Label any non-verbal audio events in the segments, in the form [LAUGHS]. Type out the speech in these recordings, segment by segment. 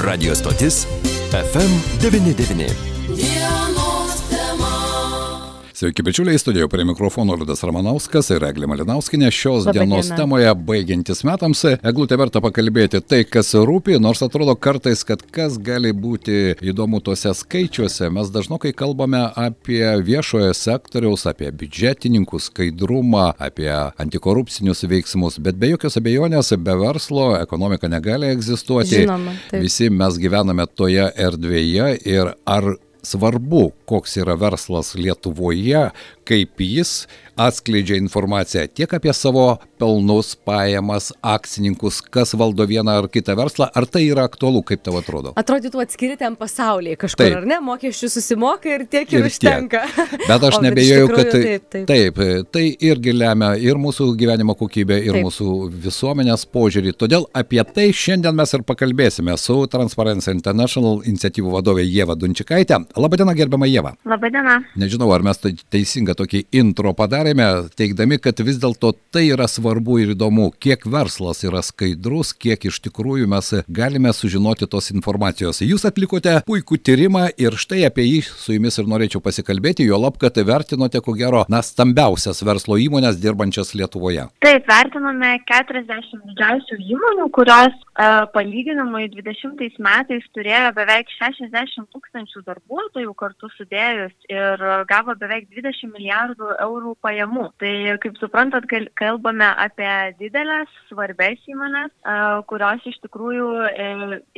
Radio stotis FM99. Sveiki, bičiuliai, studijoje prie mikrofono Liudas Ramanauskas ir Eglė Malinauskinė. Šios Labą dienos dieną. temoje baigiantis metams, Eglutė verta pakalbėti tai, kas rūpi, nors atrodo kartais, kad kas gali būti įdomu tuose skaičiuose. Mes dažnokai kalbame apie viešojo sektoriaus, apie biudžetininkų skaidrumą, apie antikorupcinius veiksmus, bet be jokios abejonės, be verslo ekonomika negali egzistuoti. Žinoma, taip. Visi mes gyvename toje erdvėje ir ar svarbu, koks yra verslas Lietuvoje, kaip jis atskleidžia informaciją tiek apie savo pelnus, pajamas, akcininkus, kas valdo vieną ar kitą verslą, ar tai yra aktualu, kaip tau atrodo? Atrodytų atskiri ten pasaulyje kažkur, Taip. ar ne? Mokesčių susimoka ir tiek ir, Ir tiek. užtenka. [LAUGHS] Bet aš nebejoju, kad tai, taip, taip. taip, tai irgi lemia ir mūsų gyvenimo kokybę, ir Taip. mūsų visuomenės požiūrį. Todėl apie tai šiandien mes ir pakalbėsime su Transparency International iniciatyvų vadovė Jėva Dunčikaitė. Labadiena, gerbiama Jėva. Labadiena. Nežinau, ar mes tai teisingą tokį intro padarėme, teikdami, kad vis dėlto tai yra svarbu ir įdomu, kiek verslas yra skaidrus, kiek iš tikrųjų mes galime sužinoti tos informacijos. Jūs atlikote puikų tyrimą ir štai apie jį su jumis ir norėčiau pasikalbėti, jo lab, kad vertinote, ko gero, na, stambiausias verslo įmonės dirbančias Lietuvoje. Taip, vertiname 40 didžiausių įmonių, kurios e, palyginimui 20 metais turėjo beveik 60 tūkstančių darbuotojų kartu sudėjus ir gavo beveik 20 milijardų eurų pajamų. Tai kaip suprantat, kal- kalbame apie didelės, svarbės įmonės, kurios iš tikrųjų e,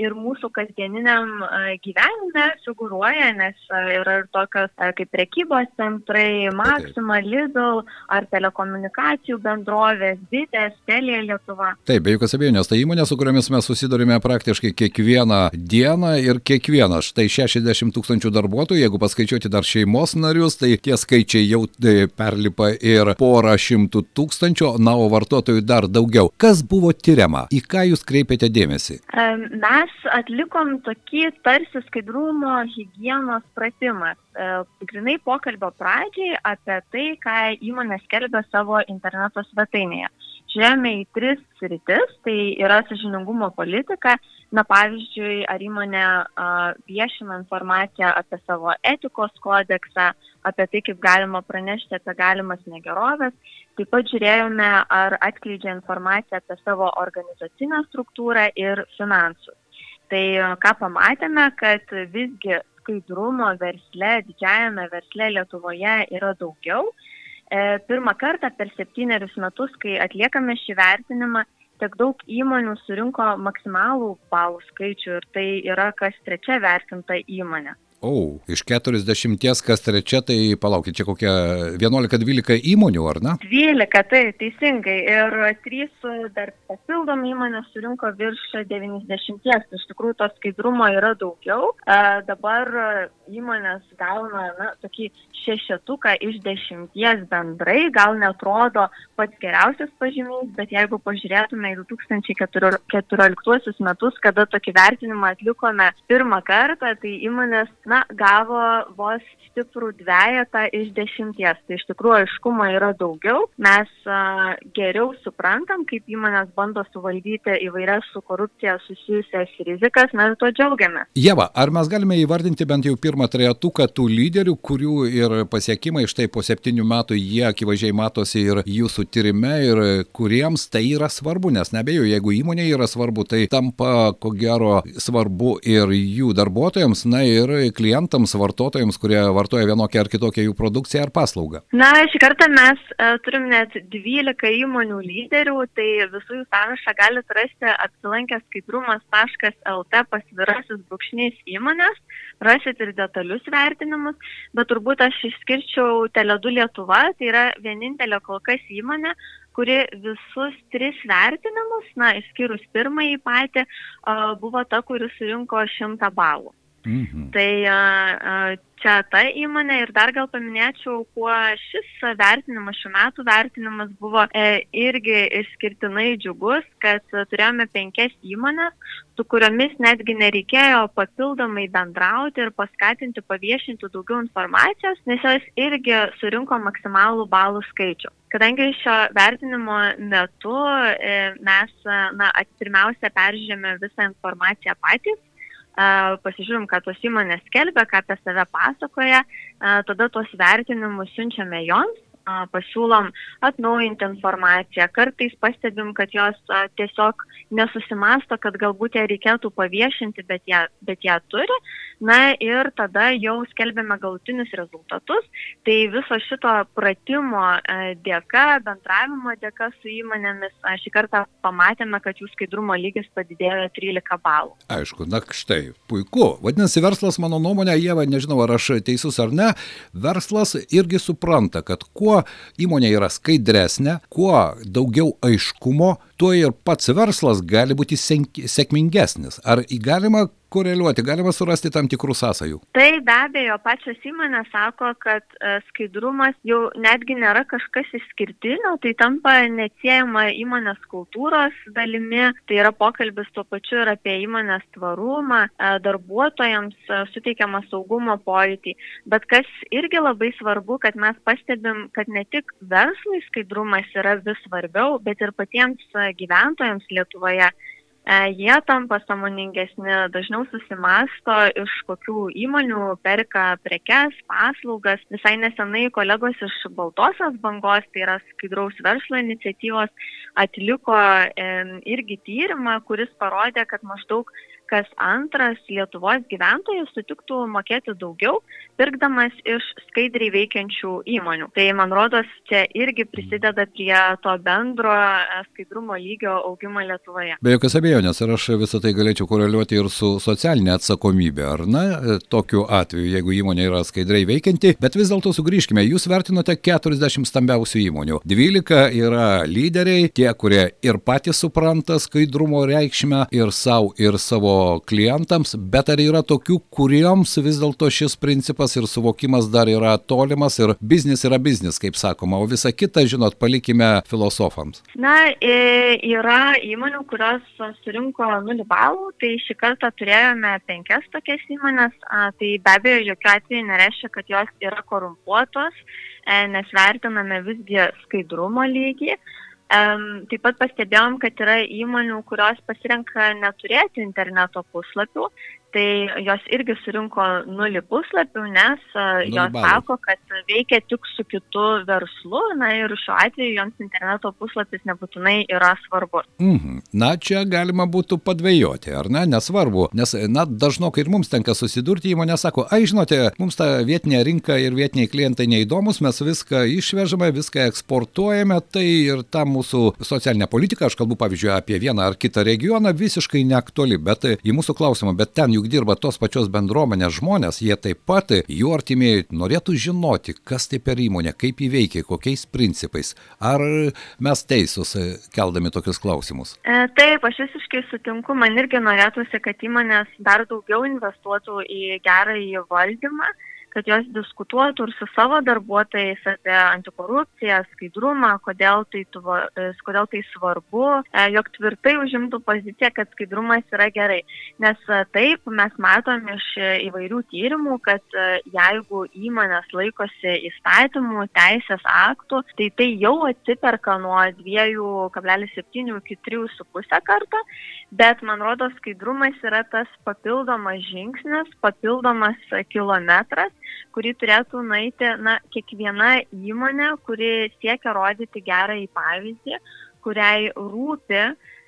ir mūsų kasdieniniam gyvenime figuruoja, nes yra ir tokios kaip prekybos centrai, Maxima, Lidl ar telekomunikacijų bendrovės, Bitės, Telija Lietuva. Taip, be jokios abejonės, tai įmonė, su kuriomis mes susidurime praktiškai kiekvieną dieną ir kiekvieną. Štai 60 tūkstančių darbuotojų, jeigu paskaičiuoti dar šeimos narius, tai tie skaičiai jau e, perlipa ir porą šimtų tūkstančių, na, o vartotojų dar daugiau. Kas buvo tyriama? Į ką jūs kreipėte dėmesį? E, Mes atlikom tokį tarsi skaidrumo hygienos pratimą. E, Grinai pokalbio pradžiai apie tai, ką įmonė skelbia savo interneto svetainėje. Žiūrėjome į tris sritis, tai yra sažiningumo politika, na pavyzdžiui, ar įmonė a, viešina informaciją apie savo etikos kodeksą, apie tai, kaip galima pranešti apie galimas negerovės. Taip pat žiūrėjome, ar atskleidžia informaciją apie savo organizacinę struktūrą ir finansus. Tai ką pamatėme, kad visgi skaidrumo versle, didžiajame versle Lietuvoje yra daugiau. E, Pirmą kartą per septynerius metus, kai atliekame šį vertinimą, tiek daug įmonių surinko maksimalų balų skaičių ir tai yra kas trečia vertinta įmonė. O, iš 40, kas trečia, tai palaukit, čia kokia 11-12 įmonių, ar ne? 12, tai teisingai. Ir 3 dar papildomai įmonės surinko virš 90. Tai Iš tikrųjų, to skaidrumo yra daugiau. E, dabar įmonės gauna na, tokį šešetuką iš dešimties bendrai. Gal netrodo pats geriausias pažymys, bet jeigu pažiūrėtume į 2014 metus, kada tokį vertinimą atlikome pirmą kartą, tai įmonės na, gavo vos stiprų dviejatą iš dešimties. Tai iš tikrųjų aiškumo yra daugiau. Mes geriau suprantam, kaip įmonės bando suvaldyti įvairias su korupcija susijusias rizikas, mes tuo džiaugiamės. Jeva, ar mes galime įvardinti bent jau pirmą trejetuką tų lyderių, kurių ir pasiekimai štai po septynių metų jie akivaizdžiai matosi ir jūsų tyrime ir kuriems tai yra svarbu, nes nebejoju, jeigu įmonė yra svarbu, tai tampa ko gero svarbu ir jų darbuotojams, na ir klientams, vartotojams, kurie vartoja vienokią ar kitokią jų produkciją ar paslaugą. Na, šį kartą mes e, turim net 12 įmonių lyderių, tai visų jų sąrašą galite rasti apsilankę skaidrumas.lt pasvirasis brūkšnys įmonės, rasit ir detalius vertinimus, bet turbūt aš išskirčiau Teledu Lietuva, tai yra vienintelė kol kas įmonė, kuri visus tris vertinimus, na, išskyrus pirmąjį patį, a, buvo ta, kuri surinko 100 balų. Mhm. Tai a, a, čia ta įmonė ir dar gal paminėčiau, kuo šis vertinimas, šių metų vertinimas buvo e, irgi išskirtinai džiugus, kad turėjome penkias įmonės, su kuriomis netgi nereikėjo papildomai bendrauti ir paskatinti paviešinti daugiau informacijos, nes jos irgi surinko maksimalų balų skaičių. Kadangi šio vertinimo metu e, mes na, pirmiausia peržiūrėjome visą informaciją patys, pasižiūrim, ką tos įmonės skelbia, ką apie save pasakoja, tada tuos vertinimus siunčiame joms pasiūlom atnaujinti informaciją. Kartais pastebim, kad jos tiesiog nesusimasto, kad galbūt ją reikėtų paviešinti, bet ją, bet ją turi. Na ir tada jau skelbėme galutinius rezultatus. Tai viso šito pratimo dėka, bendravimo dėka su įmonėmis, šį kartą pamatėme, kad jų skaidrumo lygis padidėjo 13 balų. Aišku, na štai, puiku. Vadinasi, verslas, mano nuomonė, Jėva, nežinau, ar aš teisus ar ne, verslas irgi supranta, kad kuo kuo įmonė yra skaidresnė, kuo daugiau aiškumo, tuo ir pats verslas gali būti sėkmingesnis. Ar galima koreliuoti, galima surasti tam tikrų sąsajų. Tai be abejo, pačios įmonės sako, kad e, skaidrumas jau netgi nėra kažkas išskirtinio, tai tampa neatsiejama įmonės kultūros dalimi, tai yra pokalbis tuo pačiu ir apie įmonės tvarumą, e, darbuotojams e, suteikiamą saugumo pojūtį. Bet kas irgi labai svarbu, kad mes pastebim, kad ne tik verslui skaidrumas yra vis svarbiau, bet ir patiems gyventojams Lietuvoje E, jie tampa samoningesni, dažniau susimasto, iš kokių įmonių perka prekes, paslaugas. Visai nesenai kolegos iš Baltosios bangos, tai yra skaidraus verslo iniciatyvos, atliko irgi tyrimą, kuris parodė, kad maždaug kas antras Lietuvos gyventojas sutiktų mokėti daugiau, pirkdamas iš skaidriai veikiančių įmonių. Tai man rodos, čia irgi prisideda prie to bendro e, skaidrumo lygio augimo Lietuvoje. Be jokios abejonės, ir aš visą tai galėčiau koreliuoti ir su socialinė atsakomybė, ar ne, e, tokiu atveju, jeigu įmonė yra skaidriai veikianti, bet vis dėlto sugrįžkime, jūs vertinote 40 stambiausių įmonių, 12 yra lyderiai, tie, kurie ir patys supranta skaidrumo reikšmę ir savo, ir savo klientams, bet ar yra tokių, kuriems vis dėlto šis principas ir suvokimas dar yra tolimas ir biznis yra biznis, kaip sakoma, o visa kita, žinot, palikime filosofams? Na, yra įmonių, kurios surinko 0 balų, tai šį kartą turėjome penkias tokias įmonės, tai be abejo, jokių atveju nereiškia, kad jos yra korumpuotos, e, nes vertiname visgi skaidrumo lygį. Taip pat pastebėjom, kad yra įmonių, kurios pasirenka neturėti interneto puslapių tai jos irgi surinko nulį puslapių, nes nulį jos balų. sako, kad veikia tik su kitu verslu, na ir šiuo atveju joms interneto puslapis nebūtinai yra svarbus. Mhm. Na, čia galima būtų padvėjoti, ar ne, nesvarbu, nes, na, dažnokai ir mums tenka susidurti, įmonė sako, ai, žinote, mums ta vietinė rinka ir vietiniai klientai neįdomus, mes viską išvežame, viską eksportuojame, tai ir ta mūsų socialinė politika, aš kalbu pavyzdžiui apie vieną ar kitą regioną, visiškai neaktuali, bet į mūsų klausimą, bet ten juk juk dirba tos pačios bendruomenės žmonės, jie taip pat, jų artimieji norėtų žinoti, kas tai per įmonė, kaip įveikia, kokiais principais. Ar mes teisūs keldami tokius klausimus? E, taip, aš visiškai sutinku, man irgi norėtųsi, kad įmonės dar daugiau investuotų į gerą į valdymą kad jos diskutuotų ir su savo darbuotojais apie antikorupciją, skaidrumą, kodėl tai, tuvo, e, kodėl tai svarbu, e, jog tvirtai užimtų poziciją, kad skaidrumas yra gerai. Nes e, taip, mes matom iš įvairių tyrimų, kad jeigu įmonės laikosi įstatymų, teisės aktų, tai tai jau atsiperka nuo 2,7 iki 3,5 karto, bet man rodo, skaidrumas yra tas papildomas žingsnis, papildomas kilometras, kurį turėtų nueiti na, kiekviena įmonė, kuri siekia rodyti gerą į pavyzdį, kuriai rūpi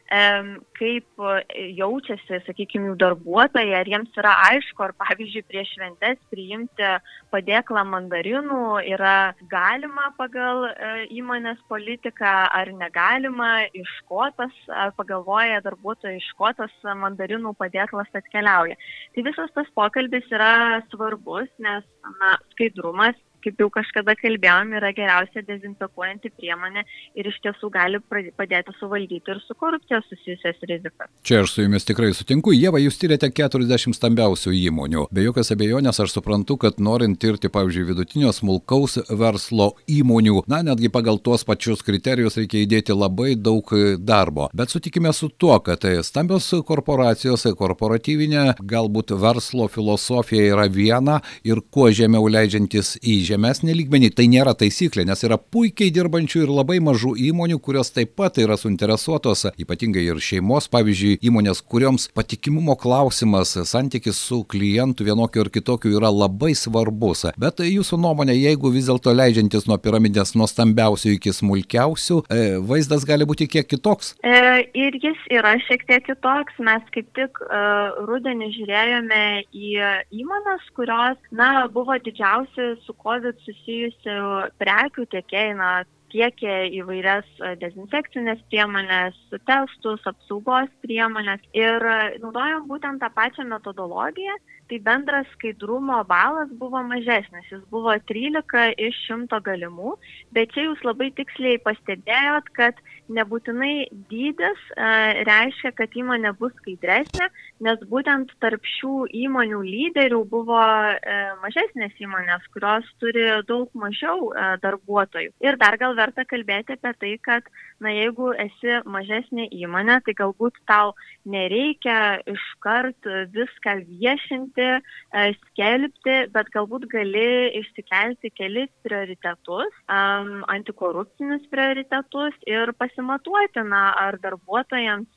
kaip e, jaučiasi, sakykime, jų darbuotojai, ar jiems yra aišku, ar pavyzdžiui prieš šventes priimti padėklą mandarinų yra galima pagal e, įmonės politiką, ar negalima, iš ko tas, ar pagalvoja darbuotojai, iš ko tas mandarinų padėklas atkeliauja. Tai visas tas pokalbis yra svarbus, nes na, skaidrumas kaip jau kažkada kalbėjom, yra geriausia dezinfekuojanti priemonė ir iš tiesų gali padėti suvaldyti ir su korupcija susijusias rizikas. Čia aš su jumis tikrai sutinku. Jėva, jūs tyrėte 40 stambiausių įmonių. Be jokios abejonės aš suprantu, kad norint tirti, pavyzdžiui, vidutinio smulkaus verslo įmonių, na, netgi pagal tuos pačius kriterijus reikia įdėti labai daug darbo. Bet sutikime su tuo, kad stambios korporacijos, korporatyvinė galbūt verslo filosofija yra viena ir kuo žemiau leidžiantis į žemę žemesnį lygmenį. Tai nėra taisyklė, nes yra puikiai dirbančių ir labai mažų įmonių, kurios taip pat yra suinteresuotos, ypatingai ir šeimos, pavyzdžiui, įmonės, kurioms patikimumo klausimas, santykis su klientu vienokiu ir kitokiu yra labai svarbus. Bet jūsų nuomonė, jeigu vis dėlto leidžiantis nuo piramidės nuo stambiausių iki smulkiausių, e, vaizdas gali būti kiek kitoks? E, ir jis yra šiek tiek kitoks. Mes kaip tik e, rudenį žiūrėjome į įmonės, kurios, na, buvo didžiausi su COVID susijusių prekių tiekėjai, na, tiekė įvairias dezinfekcinės priemonės, testus, apsaugos priemonės ir naudojom būtent tą pačią metodologiją tai bendras skaidrumo balas buvo mažesnis, jis buvo 13 iš 100 galimų, bet čia jūs labai tiksliai pastebėjot, kad nebūtinai dydis e, reiškia, kad įmonė bus skaidresnė, nes būtent tarp šių įmonių lyderių buvo e, mažesnės įmonės, kurios turi daug mažiau e, darbuotojų. Ir dar gal verta kalbėti apie tai, kad na jeigu esi mažesnė įmonė, tai galbūt tau nereikia iškart viską viešinti skelbti, bet galbūt gali išsikelti kelis prioritetus, antikorupcinius prioritetus ir pasimatuoti, na, ar darbuotojams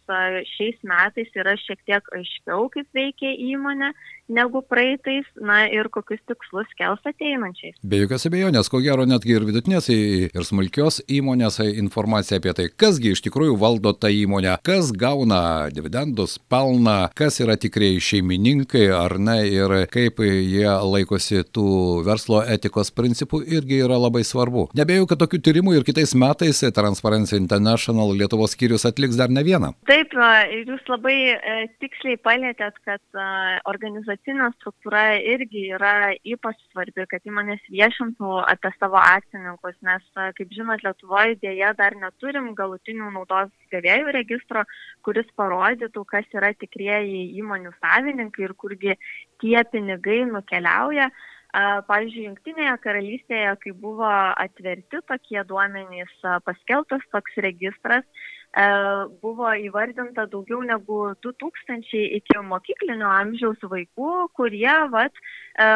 šiais metais yra šiek tiek aiškiau, kaip veikia įmonė, negu praeitais, na ir kokius tikslus kels ateinančiais. Be jokios abejonės, ko gero netgi ir vidutinės ir smulkios įmonės informacija apie tai, kasgi iš tikrųjų valdo tą įmonę, kas gauna dividendus, pelną, kas yra tikrieji šeimininkai ar ne ir kaip jie laikosi tų verslo etikos principų irgi yra labai svarbu. Nebėjau, kad tokių tyrimų ir kitais metais Transparency International Lietuvos skyrius atliks dar ne vieną. Taip, jūs labai e, tiksliai palėtėt, kad organizacija organizacinė struktūra irgi yra ypač svarbi, kad įmonės viešintų apie savo akcininkus, nes, kaip žinot, Lietuvoje dėja dar neturim galutinių naudos gavėjų registro, kuris parodytų, kas yra tikrieji įmonių savininkai ir kurgi tie pinigai nukeliauja. Pavyzdžiui, Junktinėje karalystėje, kai buvo atverti tokie duomenys, paskeltas toks registras, buvo įvardinta daugiau negu 2000 iki mokyklinio amžiaus vaikų, kurie vat, e,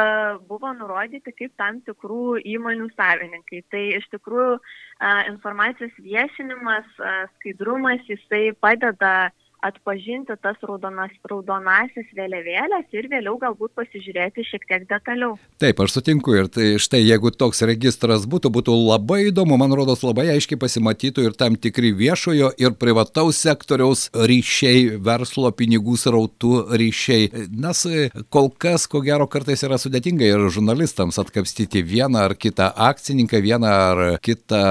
buvo nurodyti kaip tam tikrų įmonių savininkai. Tai iš tikrųjų e, informacijos viešinimas, skaidrumas, jisai padeda atpažinti tas raudonas, raudonasis vėliavėlės ir vėliau galbūt pasižiūrėti šiek tiek detaliau. Taip, aš sutinku ir tai štai jeigu toks registras būtų, būtų labai įdomu, man rodos labai aiškiai pasimatytų ir tam tikri viešojo ir privataus sektoriaus ryšiai, verslo pinigų srautų ryšiai. Nes kol kas, ko gero, kartais yra sudėtinga ir žurnalistams atkapstyti vieną ar kitą akcininką, vieną ar kitą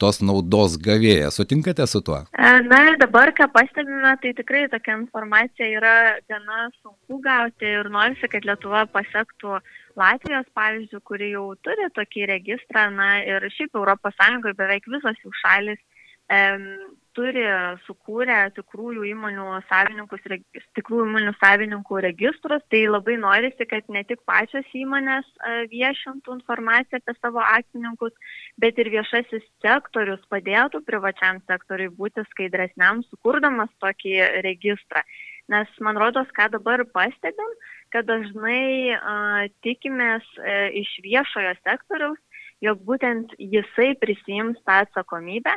tos naudos gavėją. Sutinkate su tuo? Na ir dabar, ką pastebime, tai tikrai tokia informacija yra gana sunku gauti ir norisi, kad Lietuva pasiektų Latvijos pavyzdžių, kuri jau turi tokį registrą, na ir šiaip ES beveik visos jų šalis turi sukūrę tikrųjų įmonių savininkus, tikrųjų įmonių savininkų registrus, tai labai norisi, kad ne tik pačios įmonės e, viešintų informaciją apie savo akcininkus, bet ir viešasis sektorius padėtų privačiam sektoriui būti skaidresniam, sukurdamas tokį registrą. Nes man rodos, ką dabar pastebim, kad dažnai a, tikimės e, iš viešojo sektoriaus, jog būtent jisai prisijims tą atsakomybę,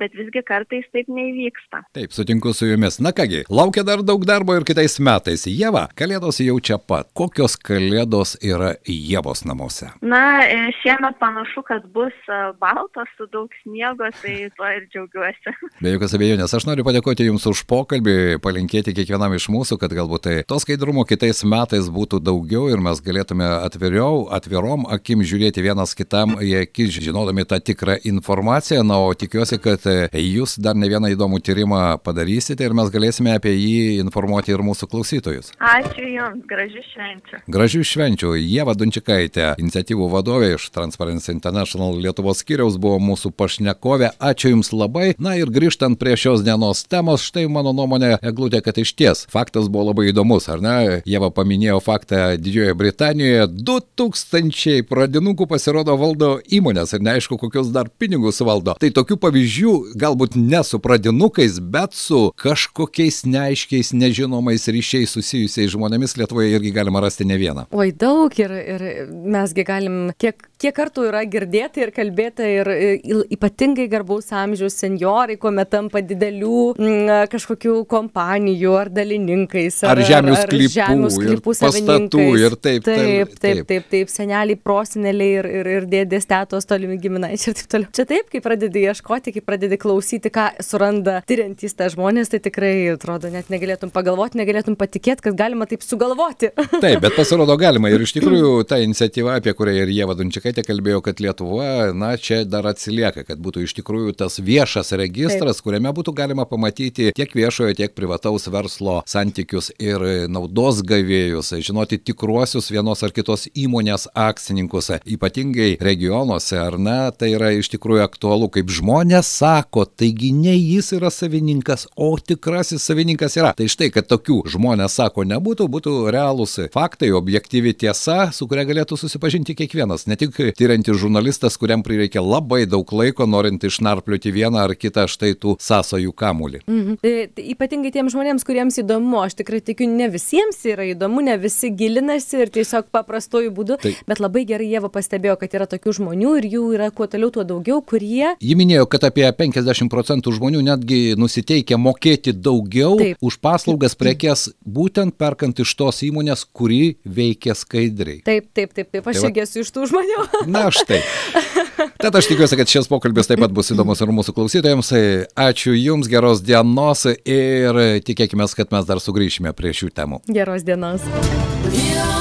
bet visgi kartais taip neįvyksta. Taip, sutinku su jumis. Na kągi, laukia dar daug darbo ir kitais metais. Jėva, kalėdos jau čia pat. Kokios kalėdos yra Jėvos namuose? Na, e, šiemet panašu, kad bus e, baltos su daug sniego, tai tuo ir džiaugiuosi. [LAUGHS] Be jokios abejonės, aš noriu padėkoti Jums už pokalbį, palinkėti kiekvienam iš mūsų, kad galbūt tai to skaidrumo kitais metais būtų daugiau ir mes galėtume atviriau, atvirom akim žiūrėti vienas kitam į akis, žinodami tą tikrą informaciją. Na, o tikiuosi, tikiuosi, kad e, jūs dar ne vieną įdomų tyrimą padarysite ir mes galėsime apie jį informuoti ir mūsų klausytojus. Ačiū Jums, gražių švenčių. Gražių švenčių. Jėva Dunčikaitė, iniciatyvų vadovė iš Transparency International Lietuvos skyriaus buvo mūsų pašnekovė. Ačiū Jums labai. Na ir grįžtant prie šios dienos temos, štai mano nuomonė, Eglutė, kad iš ties faktas buvo labai įdomus, ar ne? Jėva paminėjo faktą Didžiojoje Britanijoje 2000 pradinukų pasirodo valdo įmonės ir neaišku, kokius dar pinigus valdo. Tai tokių pavyzdžių pavyzdžių, galbūt ne su pradinukais, bet su kažkokiais neaiškiais, nežinomais ryšiais susijusiais žmonėmis Lietuvoje irgi galima rasti ne vieną. Oi, daug ir, ir mesgi galim tiek, tiek kiek kartų yra girdėta ir kalbėta ir e, ypatingai garbaus amžiaus senjorai, kuomet tampa didelių m, kažkokių kompanijų ar dalininkais. Ar žemės sklypų žemės ir sklypų pastatų ir taip, taip, taip, taip, taip, taip, taip, seneliai, proseneliai ir, ir, ir dėdės tetos tolimi giminaičiai ir taip toliau. Čia taip, kai pradedi ieškoti, kai pradedi klausyti, ką suranda tyriantys tą žmonės, tai tikrai, atrodo, net negalėtum pagalvoti, negalėtum patikėti, kad galima taip sugalvoti. Taip, bet pasirodo galima. Ir iš [CLEARS THROAT] tikrųjų ta iniciatyva, apie kurią ir Jie Vadunčikaitė kalbėjo, kad Lietuva, na, čia dar atsilieka, kad būtų iš tikrųjų tas viešas registras, kuriame būtų galima pamatyti tiek viešojo, tiek privataus verslo santykius ir naudos gavėjus, žinoti tikruosius vienos ar kitos įmonės akcininkus, ypatingai regionuose, ar ne, tai yra iš tikrųjų aktualu, kaip žmonės sako, taigi ne jis yra savininkas, o tikrasis savininkas yra. Tai štai, kad tokių žmonės sako nebūtų, būtų realūs faktai, objektyvi tiesa, su kuria galėtų susipažinti kiekvienas, ne tik tyriantis žurnalistas, kuriam prireikia labai daug laiko, norint išnarplioti vieną ar kitą štai tų sąsajų kamulį. Mhm. Tai, ypatingai tiems žmonėms, kuriems įdomu, aš tikrai tikiu, ne visiems yra įdomu, ne visi gilinasi ir tiesiog paprastojų būdų, Tai- bet labai gerai Jėva pastebėjo, kad yra tokių žmonių ir jų yra kuo toliau, tuo daugiau, kurie Ji minėjo, kad apie 50 procentų žmonių netgi nusiteikia mokėti daugiau Taip. už paslaugas prekes, būtent perkant iš tos įmonės, kuri veikia skaidriai. Taip, taip, taip, taip, aš Tai va- irgi esu iš tų žmonių. Na štai. Tad aš tikiuosi, kad šis pokalbis taip pat bus įdomus ir mūsų klausytojams. Ačiū Jums, geros dienos ir tikėkime, kad mes dar sugrįšime prie šių temų. Geros dienos. Yra